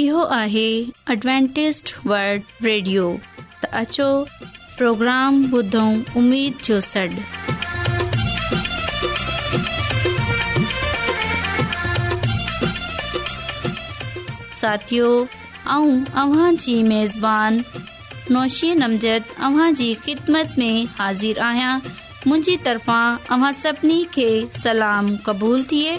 इहो आहे Adventist world radio त अचो प्रोग्राम ॿुधऊं उमेद जो सॾु साथियो ऐं मेजबान मेज़बानी नौशी नमज़दवांजी ख़िदमत में हाज़िर आहियां मुंहिंजी तरफ़ां अव्हां सभिनी सलाम क़बूलु थिए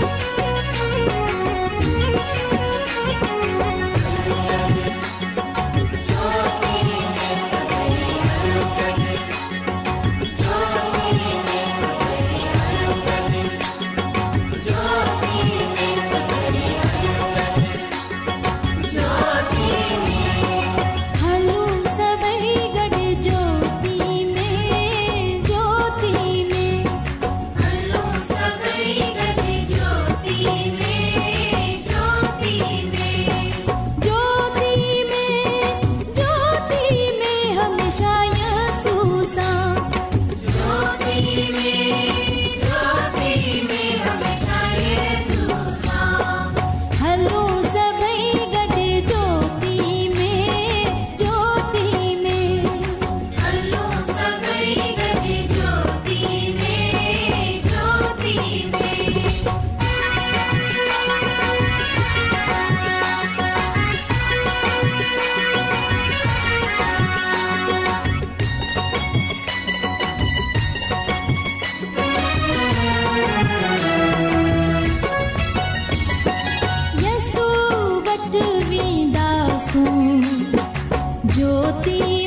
প্রতি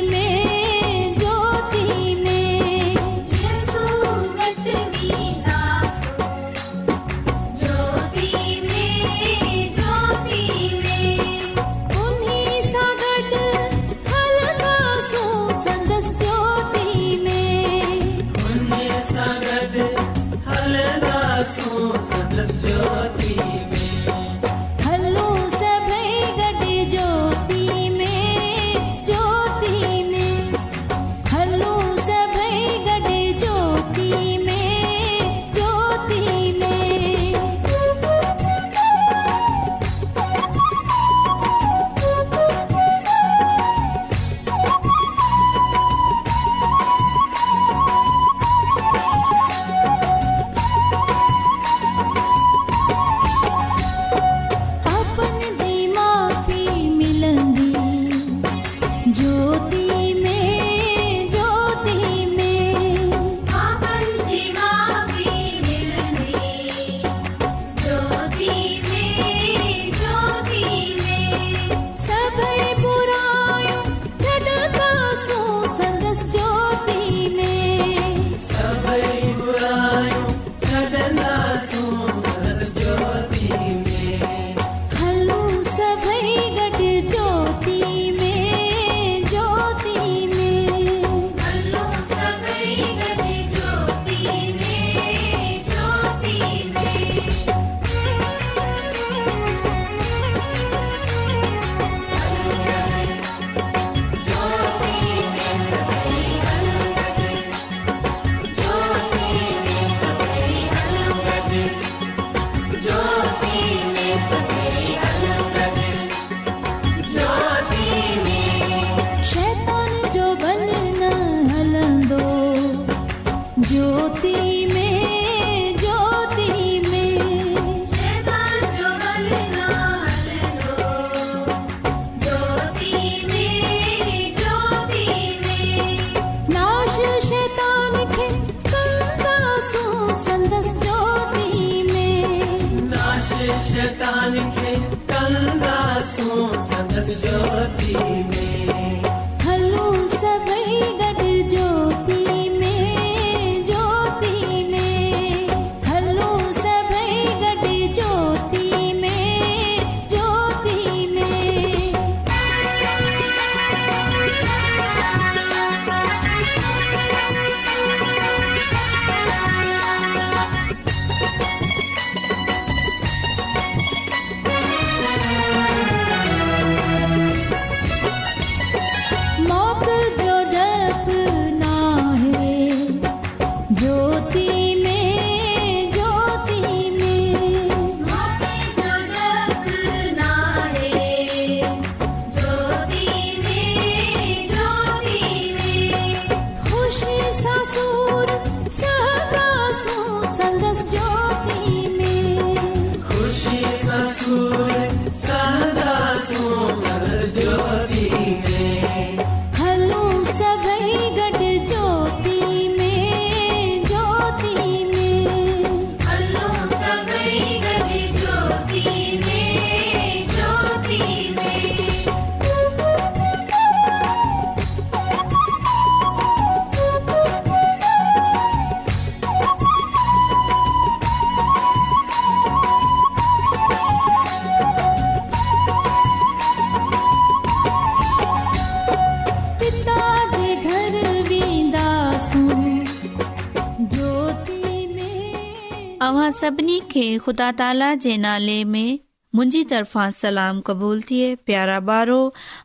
ख़ुदा ताला जे नाले में मुंहिंजी तरफ़ां सलाम क़बूल थिए प्यारा ॿारो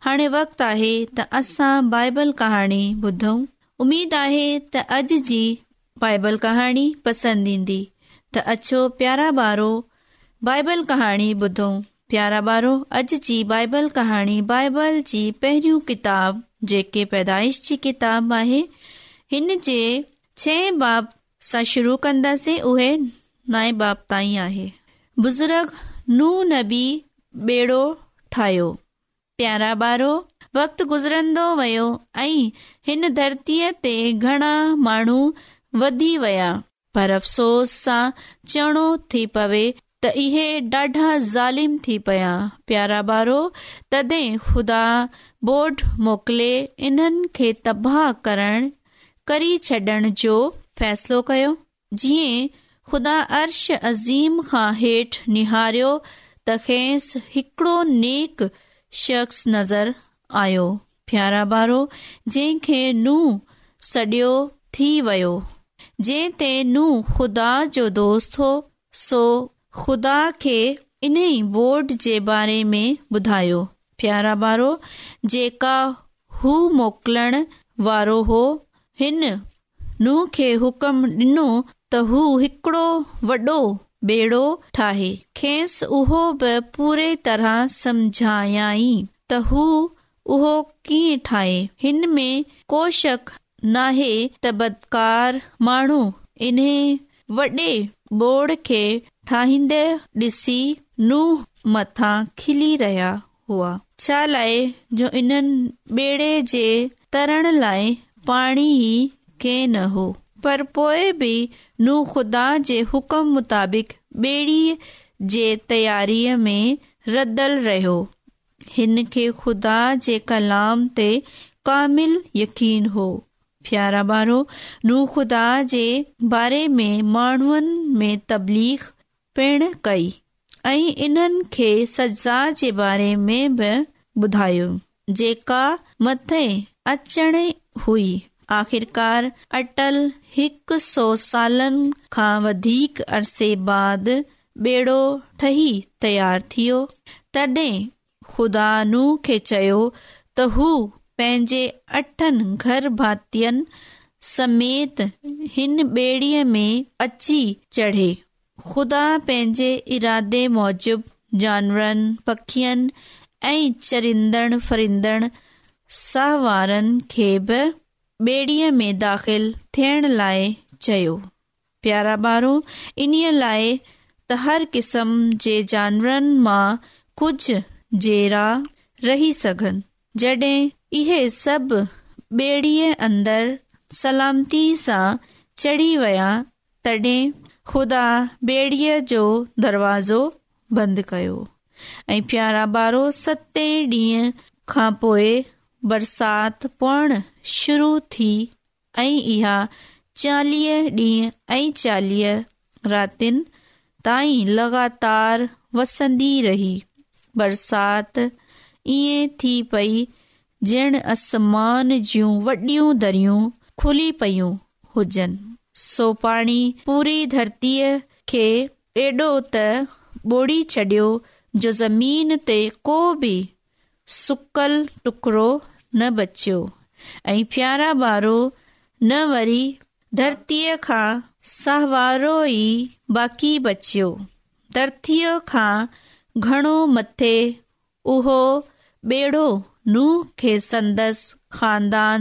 हाणे वक्त आहे त असां बाइबल कहाणी ॿुधऊं उमेद आहे त अॼ जी बाइबल कहाणी पसंद ईंदी त अछो प्यारा ॿारो बाइबल कहाणी ॿुधो प्यारा ॿारो अॼ जी बाइबल कहाणी बाइबल जी पहरियूं किताब जेके पैदाइश जी किताब आहे हिन जे छह बाब सां शुरू कन्दसे उहे नाए बाप ताई आहे बुज़ुर्ग नू नबी बेड़ो ठाहियो प्यारा ॿारो वक़्तु गुज़रंदो वियो ऐं हिन धरतीअ ते घणा माण्हू वधी विया पर अफ़सोस सां चवणो थी पवे त इहे ॾाढा ज़ालिम थी पिया प्यारा ॿारो तॾहिं ख़ुदा बोड मोकिले इन्हनि खे तबाह करण करी छॾण जो फ़ैसिलो कयो जीअं ख़ुदा अर्श अज़ीम खां हेठि निहारियो तसि हिकिड़ो नेक शख़्स नज़र आयो प्यारा ॿारो जंहिंखे नूह सडि॒यो थी वियो जंहिं ते नहं ख़ुदा जो दोस्त हो सो ख़ुदा खे इन बोर्ड जे बारे में ॿुधायो प्यारा ॿारो जेका हू मोकिलण वारो हो नूह खे हुकम डि॒नो त हू हिकड़ो वॾो बेड़ो ठाहे खेसि उहो बि पूरे तरह समझायई त हू उहो कीअं ठाहे हिन में कोशक न आहे त बदकार माण्हू इन्हे वॾे बोड़ खे ठाहींदे ॾिसी नूह मथां खिली रहिया हुआ छा लाइ जो इन्हनि बेड़े जे तरण लाइ पाणी ई के न हो पर पोइ बि नू ख़ुदा जे हुकम मुताबिक़ ॿेड़ीअ जे तयारीअ में रदल रहियो हिन खे खु़दा जे कलाम ते कामिल यकीन हो फ्यारा बारो ख़ुदा जे बारे में माण्हुनि में तबलीख पिण कई ऐं इन्हनि खे सज़ा जे बारे में बि ॿुधायो जेका मथे अचणु हुई आख़िरकार अटल हिकु सौ सालनि खां वधीक अरसे बाद बेड़ो ठही तयार थियो तॾहिं ख़ुदा नू खे चयो त हू पंहिंजे अठनि घर भातियुनि समेत हिन ॿेड़ीअ में अची चढ़े ख़ुदा पंहिंजे इरादे मूजिब जानवरनि पखियुनि ऐं चरिंदड़ फरिंदड़ साहारनि खे बि ॿेड़ीअ में दाखिल थियण लाइ चयो प्यारा ॿारो इन्हीअ लाइ कुझु जहिड़ा रही सघनि जॾहिं इहे सभेड़ीअ अंदर सलामती सां चढ़ी विया तॾहिं ख़ुदा ॿेड़ीअ जो दरवाज़ो बंदि कयो ऐं पियारा ॿारो सते ॾींहं खां पोइ बरसाति पवण शुरू थी ऐं इहा चालीह ॾींहं ऐं चालीह रातिनि ताईं लॻातार वसंदी रही बरसाति ईअं थी पई ॼण आसमान जूं वॾियूं दरियूं खुली पियूं हुजनि सो पाणी पूरी धरतीअ खे एॾो त ॿोड़ी छॾियो जो ज़मीन ते को बि सुकल टुकड़ो न बचियो ऐं धरतीअ बचियो धरतीअ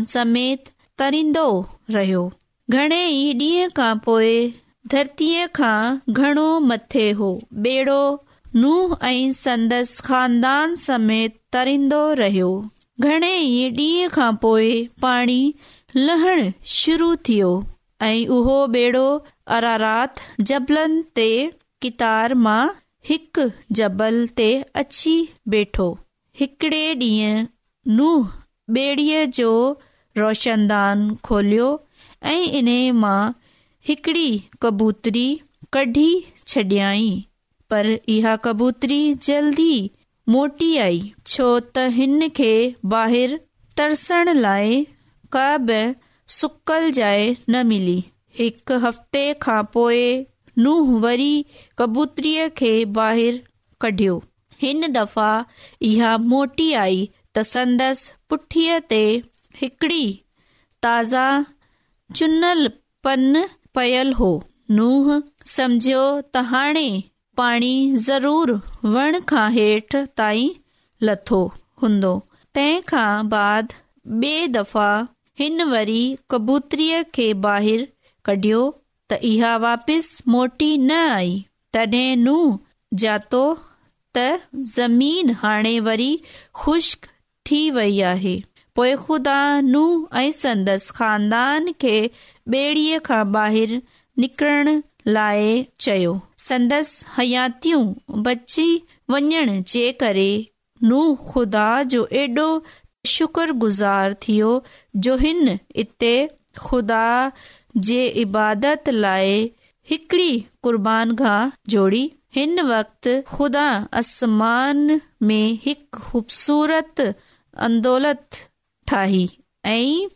समेत तरींदो रहियो घणे ई ॾींहं खां पोइ धरतीअ खां घणो मथे हो बेड़ो नूह ऐं संदसि खानदान समेत तरींदो रहियो ઘણે ડીખા પોય પાણી લહણ શરૂ થિયો અઈ ઓહો બેડો અર રાત જબલન તે કિતાર માં હક જબલ તે અચ્છી બેઠો હકડે ડી નૂહ બેડીએ જો રોશનદાન ખોલ્યો અઈ ઇને માં હકડી કબૂતરી કઢી છડયાઈ પર ઇહા કબૂતરી જલ્દી मोटी आई छो त हिन खे ॿाहिरि तरसण लाइ सुकल जाइ न मिली हिकु हफ़्ते खां पोइ नूंहं वरी कबूतरीअ खे ॿाहिरि कढियो हिन दफ़ा इहा मोटी आई त संदसि पुठीअ ते हिकिड़ी ताज़ा चुनलु पन पयल हो नूंहं त हाणे पाणी ज़रूरु वण खां हेठि ताईं लथो हूंदो तंहिं खां बाद ॿिए दफ़ा हिन वरी कबूतरीअ खे ॿाहिरि कढियो त इहा वापसि मोटी न आई तॾहिं नुंहं जातो त ज़मीन हाणे वरी ख़ुश्क थी वई आहे पोइ खुदा नूंहं ऐं संदसि ख़ानदान खे ॿेड़ीअ खां ॿाहिरि निकिरणु लाइ चयो संदसि हयातियूं बची वञण जे करे नू ख़ुदा जो एॾो शुक्रगुज़ार थियो जो हिन इते ख़ुदा जे इबादत लाइ हिकड़ी कुर्बान खां जोड़ी हिन वक़्ति ख़ुदा आसमान में हिकु ख़ूबसूरत अंदोलत ठाही ऐं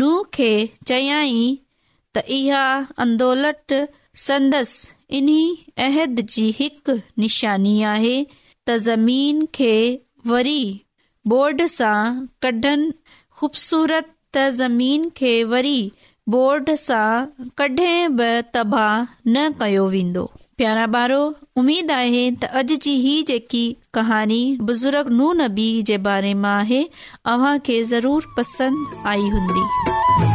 नूह खे चयाई त इहा अंदोलत संदसि इन्ही अहद जी हिकु निशानी आहे त ज़मीन खे वरी बोर्ड सां कढनि ख़ूबसूरत त ज़मीन खे वरी बोर्ड सां कॾहिं बि तबाह न कयो वेंदो प्यारा ॿारो उमेद आहे त अॼ जी ही जेकी कहानी बुज़ुर्ग नू नबी जे बारे मां आहे अव्हां खे ज़रूरु पसंदि आई हूंदी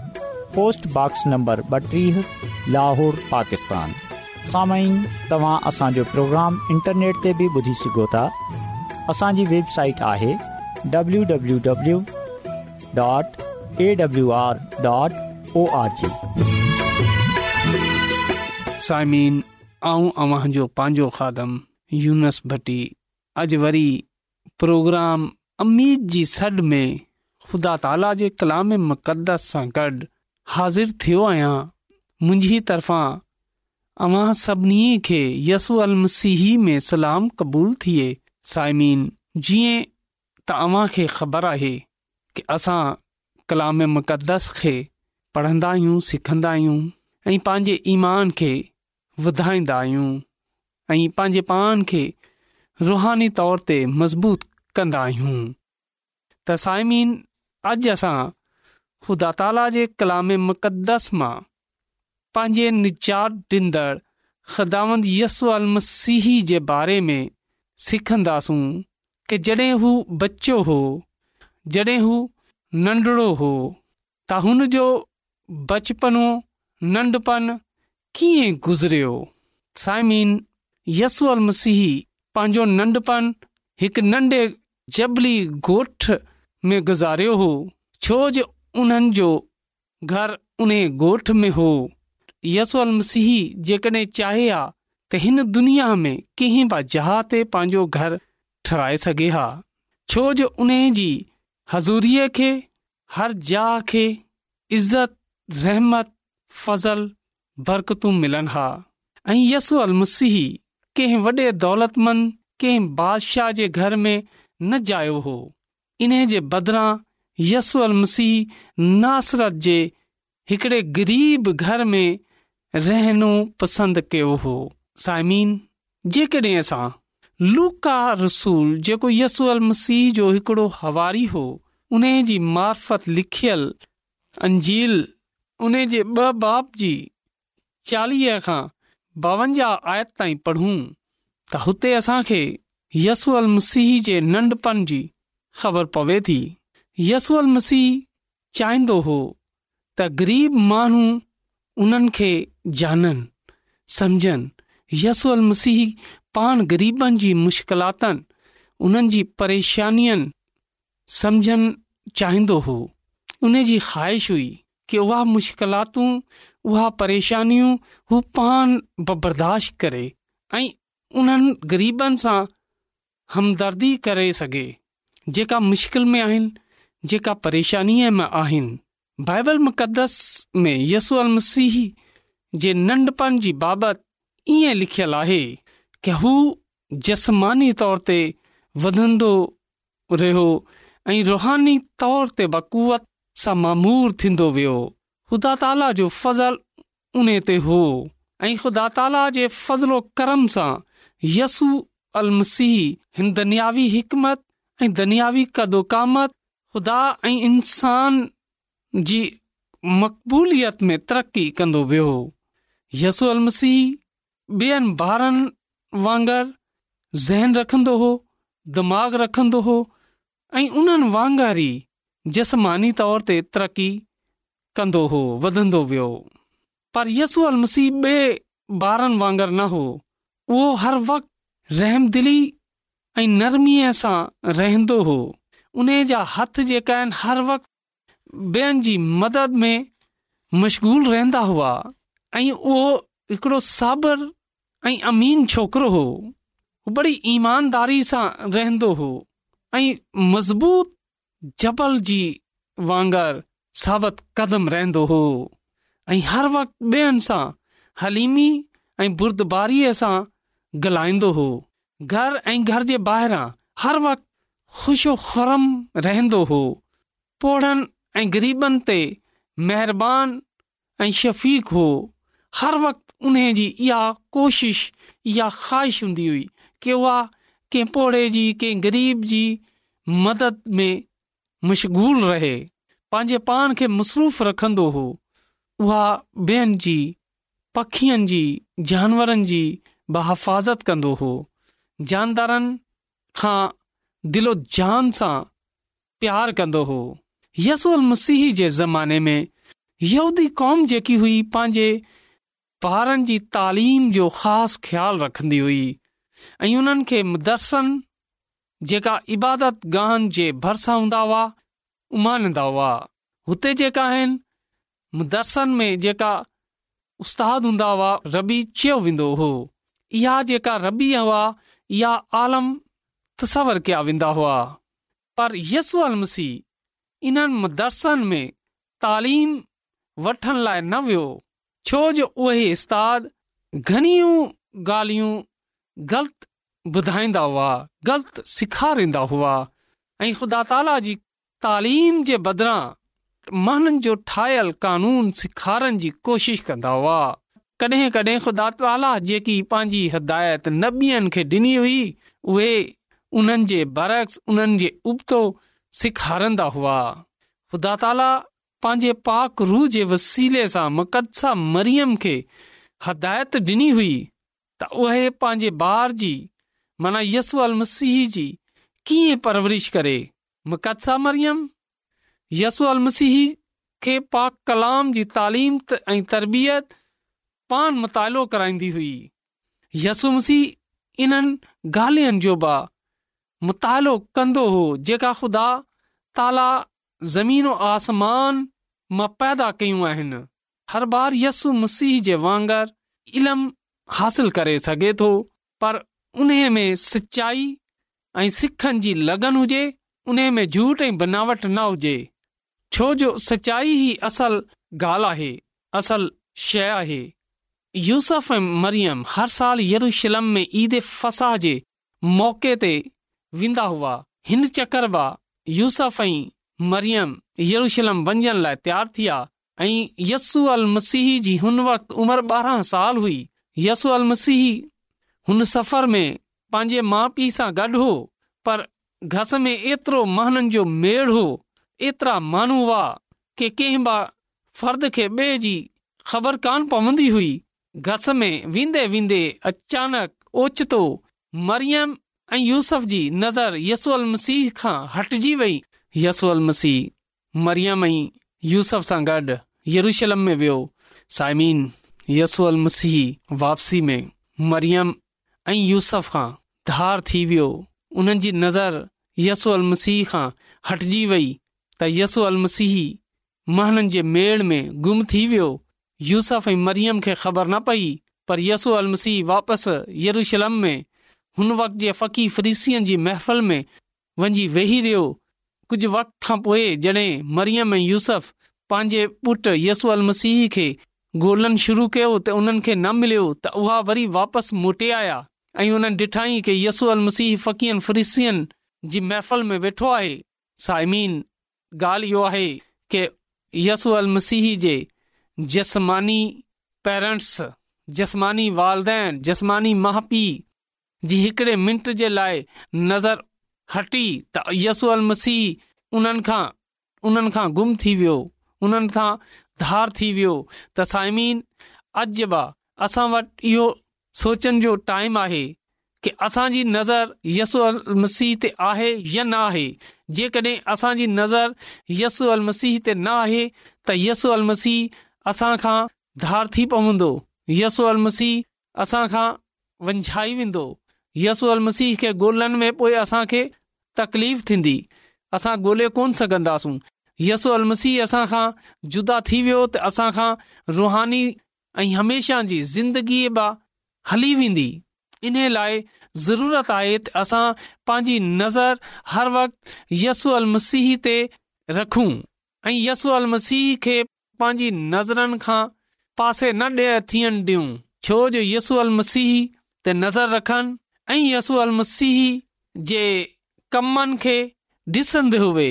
पोस्टॉक्स नंबर ॿटीह लाहौर पाकिस्तान सामाइन तव्हां असांजो प्रोग्राम इंटरनेट ते बि ॿुधी सघो था असांजी वेबसाइट आहे W W W dot A W R dot साइमीन ऐं अव्हांजो पंहिंजो खादम यूनसभी अॼु वरी प्रोग्राम अमीद जी सॾ में ख़ुदा ताला जे कलाम मुक़दस सां गॾु हाज़िर थियो आहियां मुंहिंजी तरफ़ा اما सभिनी खे यसु अलमसीह में सलाम क़बूल थिए साइमीन जीअं त अव्हां खे ख़बर आहे की असां कलाम मुक़दस खे पढ़ंदा आहियूं सिखंदा आहियूं ऐं पंहिंजे ईमान खे वधाईंदा आहियूं ऐं पंहिंजे पाण खे रुहानी तौर ते मज़बूत कंदा आहियूं त साइमीन अॼु असां ख़ुदा ताला जे कलाम मुक़दस मां पंहिंजे निजात ॾींदड़ ख़दांद यसू मसीह जे बारे में सिखंदासूं कि जॾहिं हू बच्चो हो जॾहिं हू नंढड़ो हो त हुन जो बचपनो नंढपणु कीअं गुज़रियो साइमीन यसू अलमसी पंहिंजो नंढपणु हिकु नंढे जबली में गुज़ारियो हो छो जो उन्हनि जो گھر उन्हे گوٹھ में हो यसूअल मसीह जेकॾहिं चाहे आ त हिन दुनिया में कंहिं बि जहाज ते पंहिंजो گھر ठाराए सघे हा छो जो उन जी हज़ूरीअ खे हर जहा खे इज़त रहमत फज़ल बरकतूं मिलनि हा ऐं यसूअल मसीह कंहिं वॾे दौलतमंद कंहिं बादशाह जे घर में न जायो हो इन जे बदिरां यसू अल मसीह नासरत जे हिकिड़े ग़रीब घर में रहनो पसंदि कयो हो साइमीन जेकॾहिं असां लूका रसूल जेको यसू अल मसीह जो हिकिड़ो हवारी हो उन जी मार्फत लिखियल अंजील उन जे ॿ बाप जी चालीह खां ॿावंजाह आयत ताईं पढ़ूं त हुते असांखे यसू अल मसीह जे नंढपण जी ख़बर पवे थी यसूल मसीह चाहींदो हो त ग़रीब माण्हू उन्हनि खे जाननि सम्झनि यसूअल मसीह पाण ग़रीबनि जी मुश्किलातुनि उन्हनि जी परेशानियुनि सम्झनि चाहींदो हुओ उन जी ख़्वाहिश हुई कि उहा मुश्किलातूं उहा परेशानियूं हू पाण बबर्दाश्त करे ऐं उन्हनि ग़रीबनि सां हमदर्दी करे सघे जेका मुश्किल में आहिनि जेका परेशानीअ में आहिनि बाइबल मुक़दस में यसू अल मसीह जे नंढपण जी बाबति ईअं लिखियलु आहे की हू जस्मानी तौर ते वधंदो रहियो ऐं रुहानी तौर ते बकूवत सां मामूर थींदो वियो ख़ुदा ताला जो फज़ल उन ते हो ऐं ख़ुदा ताला जे फज़लो करम सां यसू अलमसीह हिन दनयावी हिकमत ऐं दनियावी कदोकामत ख़ुदा ऐं इंसान जी मक़बूलियत में तरक़ी कंदो वियो यसू अल मसीह ॿियनि ॿारनि वांगुरु ज़हन रखंदो हो दिमाग़ रखंदो हो ऐं उन्हनि वांगुरु ई जस्मानी तौर ते तरक़ी कंदो हो वधंदो वियो पर यसू मसीह ॿिए ॿारनि वांगुरु न हो उहो हर वक़्तु रहमदिली ऐं नरमीअ सां हो उन जा हथ जेका आहिनि हर वक़्तु ॿियनि जी मदद में मशगूल रहंदा हुआ ऐं उहो हिकिड़ो साबर ऐं अमीन छोकिरो हो बड़ी ईमानदारी सां रहंदो हो ऐं मज़बूत जबल जी वांगर साबित कदम रहंदो हो ऐं हर वक़्त ॿियनि सां हलीमी ऐं बुर्दबारीअ सां ॻाल्हाईंदो हो घर ऐं घर जे ॿाहिरां हर वक़्तु ख़ुशो ख़रम रहंदो हो पौड़नि ऐं ग़रीबनि ते महिरबानी शफ़ीक हो हर वक़्तु उन जी इहा कोशिश इहा ख़्वाहिश हूंदी हुई की उहा कंहिं पोड़े जी कंहिं ग़रीब जी मदद में मशगूल रहे पंहिंजे पाण खे मसरूफ़ रखंदो हो उहा ॿियनि जी पखियुनि जी जानवरनि जी बहाफ़ाज़त कंदो हो जानदारनि खां दिलो जान सां प्यार कंदो हो यसूअल मसीह जे ज़माने में यूदी कौम जेकी हुई पंहिंजे ॿारनि जी तालीम जो ख़ासि ख़्यालु रखंदी हुई ऐं उन्हनि खे मुदरसनि जेका इबादत गाहनि जे भरिसा हूंदा हुआ उमानंदा हुआ हुते जेका आहिनि मुदरसनि में जेका उस्ताद हूंदा हुआ रबी चयो वेंदो हुओ इहा जेका रबी हुआ इहा आलम तसवर कया वेंदा हुआ पर यसू अल मसीह इन्हनि मदरसनि में तालीम वठण लाइ न वियो छो जो उहे उस्ताद घणियूं ॻाल्हियूं ग़लति ॿुधाईंदा हुआ ग़लति सेखारींदा हुआ ऐं ख़ुदा ताला जी तालीम जे बदिरां माननि जो ठाहियल कानून सेखारण जी कोशिश कंदा हुआ कॾहिं कॾहिं ख़ुदा ताला जेकी पंहिंजी हिदायत नबीअनि खे ॾिनी हुई उहे उन्हनि जे बरक्स उन्हनि जे उबतो सेखारंदा हुआ ख़ुदा ताला पंहिंजे पाक रूह जे वसीले सां मक़दसा मरियम खे हदायत ॾिनी हुई त उहे पंहिंजे ॿार जी माना यसू अल मसीह जी कीअं परवरिश करे मक़दसा मरियम यसू अल मसीह खे पाक कलाम जी तालीम ऐं तरबियत पाण मुतालो कराईंदी हुई यसू मसीह इन्हनि ॻाल्हियुनि जो बि मुतालो कंदो हो जेका ख़ुदा ताला ज़मीन आसमान मां पैदा कयूं आहिनि हर बार यसु मसीह जे वांगर इलम हासिल करे सघे थो पर उन में सचाई ऐं सिखनि जी लगन हुजे उन में झूठ ऐं बनावट न हुजे छो जो सचाई ही असल ॻाल्हि आहे असल शइ आहे यूसफ ऐं मरियम हर साल यरूशलम में ईद फसाह जे मौक़े ते वेंदा हुआ हिन चकर बा यूस ऐं मरियम यरूशलम वञण लाइ तयार थी विया ऐं यसू अल मसीह जी हुन वक़्तु उमिरि ॿारहां साल हुई यसू मसीह हुन सफ़र में पंहिंजे माउ पीउ सां गॾु हो पर घस में एतिरो महननि जो मेड़ हो एतिरा माण्हू हुआ के कंहिं बि ख़बर कान पवंदी हुई घस में वेंदे वेंदे अचानक ओचितो मरियम ऐं यूस जी नज़र यसू मसीह खां हटिजी वई यसू अल मसीह मरियम ऐं यूस सां गॾु यरूशलम में वियो साइमीन यसू मसीह वापसी में मरियम ऐं यूसफ खां धार थी वियो उन्हनि जी नज़र यसू मसीह खां हटजी वई त यसू अल मसीह महननि जे मेड़ में गुम थी वियो यूस ऐं मरियम खे ख़बर न पई पर यसू मसीह वापसि यरूशलम में हुन वक़्त जे फ़क़ी फरीसियन जी महफ़िल में वञी वेही रहियो कुझु वक़्त खां पोइ जॾहिं मरियम ऐं यूसफ़ पंहिंजे पुटु यसू अल मसीह खे गो॒ल्हण शुरू कयो त उन्हनि खे न मिलियो त उहा वरी वापसि मोटे आया ऐं उन्हनि ॾिठईं कि यसू अल मसीह फ़क़ीहन फ़ुरीसियनि जी महफ़िल में वेठो आहे साइमीन ॻाल्हि इहो आहे के यसू अल मसीह जे जसमानी पेरेंट्स जसमानी वालदेन जसमानी माउ पीउ जी हिकिड़े मिंट जे लाइ नज़र हटी त यसूअल मसीह उन्हनि खां उन्हनि खां गुम थी वियो उन्हनि खां धार थी वियो त साइमीन अज असां वटि इहो सोचण जो टाइम आहे कि असांजी नज़र यसूअल मसीह ते आहे या न आहे जेकॾहिं असांजी नज़र यसूअल मसीह ते न आहे त यसू अल मसीह असांखां धार थी पवंदो यसूअल मसीह असां खां वंझाई वेंदो यसू अल मसीह खे ॻोल्हण में पोइ असांखे तकलीफ़ थींदी असां ॻोल्हे कोन सघंदासूं यसु अल मसीह असांखां जुदा थी वियो त असांखां रूहानी ऐं हमेशा जी ज़िंदगीअ बि हली वेंदी इन लाइ ज़रूरत आहे त असां पंहिंजी नज़र हर वक़्तु यसू अल मसीह ते रखूं ऐं यसू अल मसीह खे पंहिंजी नज़रनि खां पासे न ॾे थियनि ॾियूं छो जो यसू अल मसीह ते नज़र रखनि ऐं यसू अल मसीह जे कमनि खे ॾिसंदे हुए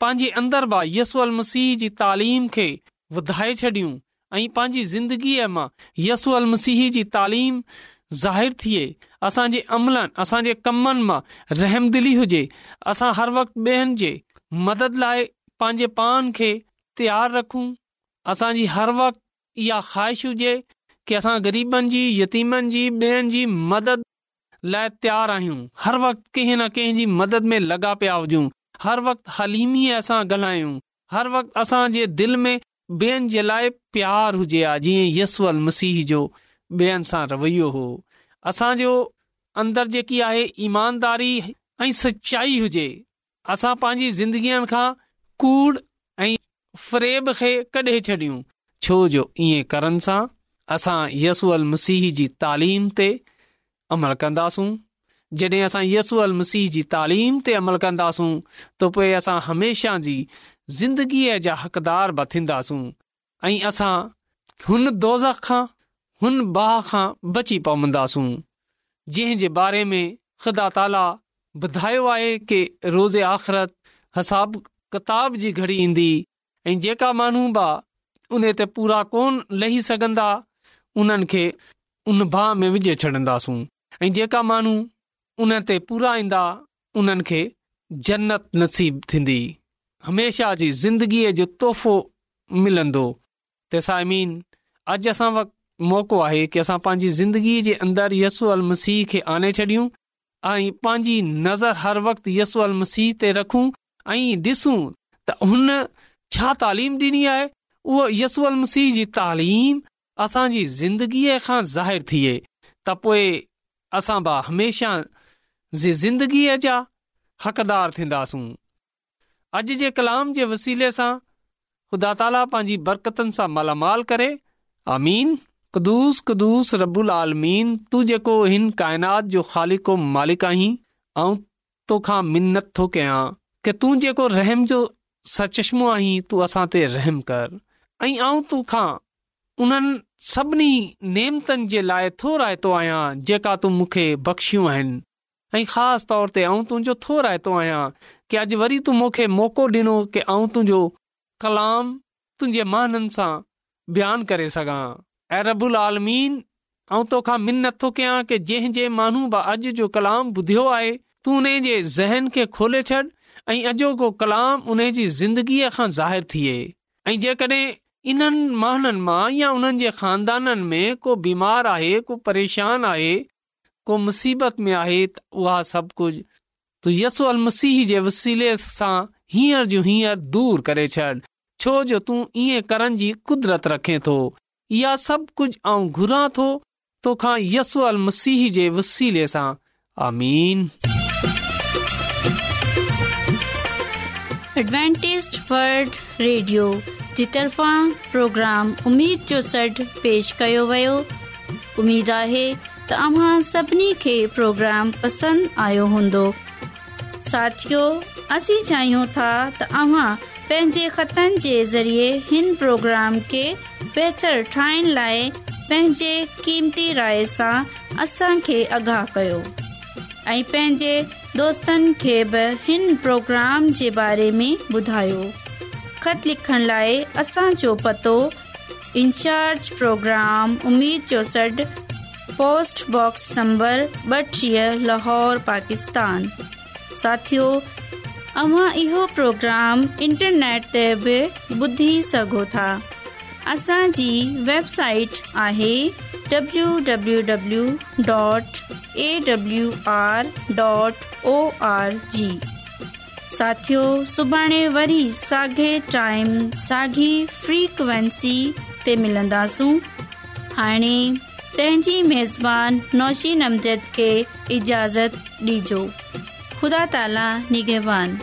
पंहिंजे अंदर मां यसू अल मसीह जी तालीम खे वधाए छॾियूं ऐं पंहिंजी ज़िंदगीअ मां यसू अल मसीह जी तालीम ज़ाहिर थिए असांजे अमलनि असांजे कमनि मां रहमदिली हुजे असां हर वक़्तु ॿियनि जे मदद लाइ पंहिंजे पान खे तयारु रखूं असांजी हर वक़्तु इहा ख़्वाहिश हुजे की असां ग़रीबनि जी यतीमनि जी ॿेअनि जी मदद लाइ तयार आहियूं हर वक़्तु कंहिं न कंहिं जी मदद में लॻा पिया हुजूं हर वक़्तु हलीमीअ असां ॻाल्हायूं हर वक़्तु असांजे दिलि में ॿियनि जे लाइ प्यार हुजे आहे जीअं यसूअल मसीह जो ॿियनि सां रवैयो हो असांजो अंदरि जेकी आहे ईमानदारी ऐं सचाई हुजे असां पंहिंजी ज़िंदगीअ खां कूड़ ऐं फ्रेब खे कढे छॾियूं छो जो ईअं करण सां असां यसूअल मसीह जी तालीम ते अमल कंदासूं जॾहिं असां यसू अल मसीह जी तालीम ते अमल कंदासूं त पोइ असां हमेशा जी ज़िंदगीअ जा हक़दार बि थींदासूं ऐं असां हुन दोज़ खां हुन भाह खां बची पवंदासूं जंहिं जे बारे में ख़ुदा ताला ॿुधायो आहे की रोज़ आख़िरति हिसाब किताब जी घड़ी ईंदी ऐं जेका माण्हू बि उन ते पूरा कोन लही सघंदा उन्हनि खे हुन भाह में विझे छ्ॾींदासूं ऐं जेका माण्हू उन ते पूरा ईंदा उन्हनि खे जन्नत नसीब थींदी हमेशह जी ज़िंदगीअ जो तोहफ़ो मिलंदो तेसाइमीन अॼु असां वटि मौको आहे की असां पंहिंजी ज़िंदगीअ जे अंदरि यसू अल मसीह खे आने छॾियूं ऐं पंहिंजी नज़र हर वक़्तु यसू अल मसीह ते रखूं ऐं ॾिसूं त हुन छा तालीम ॾिनी आहे उहो यसू अल मसीह जी तालीम असांजी ज़िंदगीअ खां ज़ाहिरु थिए त पोइ असां बि हमेशह ज़िंदगीअ जा हक़दार थींदासूं अॼु जे कलाम जे वसीले सां ख़ुदा ताला पंहिंजी बरकतुनि सां मलामाल करे आस रबुल आलमीन तूं जेको हिन काइनात जो ख़ाली को मालिक आहीं तोखा मिनत थो कयां कि तू जेको रहम जो सचश्मो आहीं तू असां ते रहम कर ऐं तोखां उन्हनि सभिनी नेमतनि जे लाइ थो राइतो आहियां जेका तूं मूंखे बख़्शियूं आहिनि ऐं ख़ासि तौर ते आऊं तुंहिंजो थो रायतो आहियां कि अॼु वरी तूं मूंखे मौक़ो ॾिनो कि मां तुंहिंजो कलाम तुंहिंजे माननि सां बयानु करे सघां ऐं रबुल आलमीन ऐं तोखा मिन नथो कयां कि जंहिं जंहिं माण्हू अॼु जो कलाम ॿुधियो आहे तू उन जे ज़हन खे खोले छॾ ऐं अॼोको कलाम उन जी ज़िंदगीअ खां ज़ाहिरु थिए ऐं जेकॾहिं इन्हनि महननि मां या उन्हनि जे खानदाननि में को बीमार आहे को परेशान आहे को मुसीबत में आहे उहा सभु कुझु तू यसल मसीह जे वसीले सां हींअर जो हींअर दूर करे छॾ छो जो तूं ईअं करण जी कुदरत रखे थो या सभु कुझु ऐं घुरां थो तोखा यसू अल मसीह जे वसीले सां जी तफ़ां प्रोग्राम उमेद जो सॾु पेश कयो वियो उमेदु आहे त अ प्रोग्राम पसंदि आयो हूंदो साथियो असीं चाहियूं था त अव्हां पंहिंजे ज़रिए हिन प्रोग्राम खे बहितरु ठाहिण लाइ क़ीमती राय सां असांखे आगाह कयो ऐं पंहिंजे प्रोग्राम बारे में ख़त लिखण लाइ असांजो पतो इंचार्ज प्रोग्राम उमीद जो सॾु पोस्टबॉक्स नंबर ॿटीह लाहौर पाकिस्तान साथियो अव्हां इहो प्रोग्राम इंटरनेट ते बि ॿुधी सघो था असांजी वेबसाइट आहे W dot A R dot O R G साथियो सुभाणे वरी साॻिए टाइम साॻी फ्रीक्वेंसी ते मिलंदासूं हाणे पंहिंजी मेज़बानी नौशी नमज़द खे इजाज़त ॾिजो ख़ुदा ताला निगवान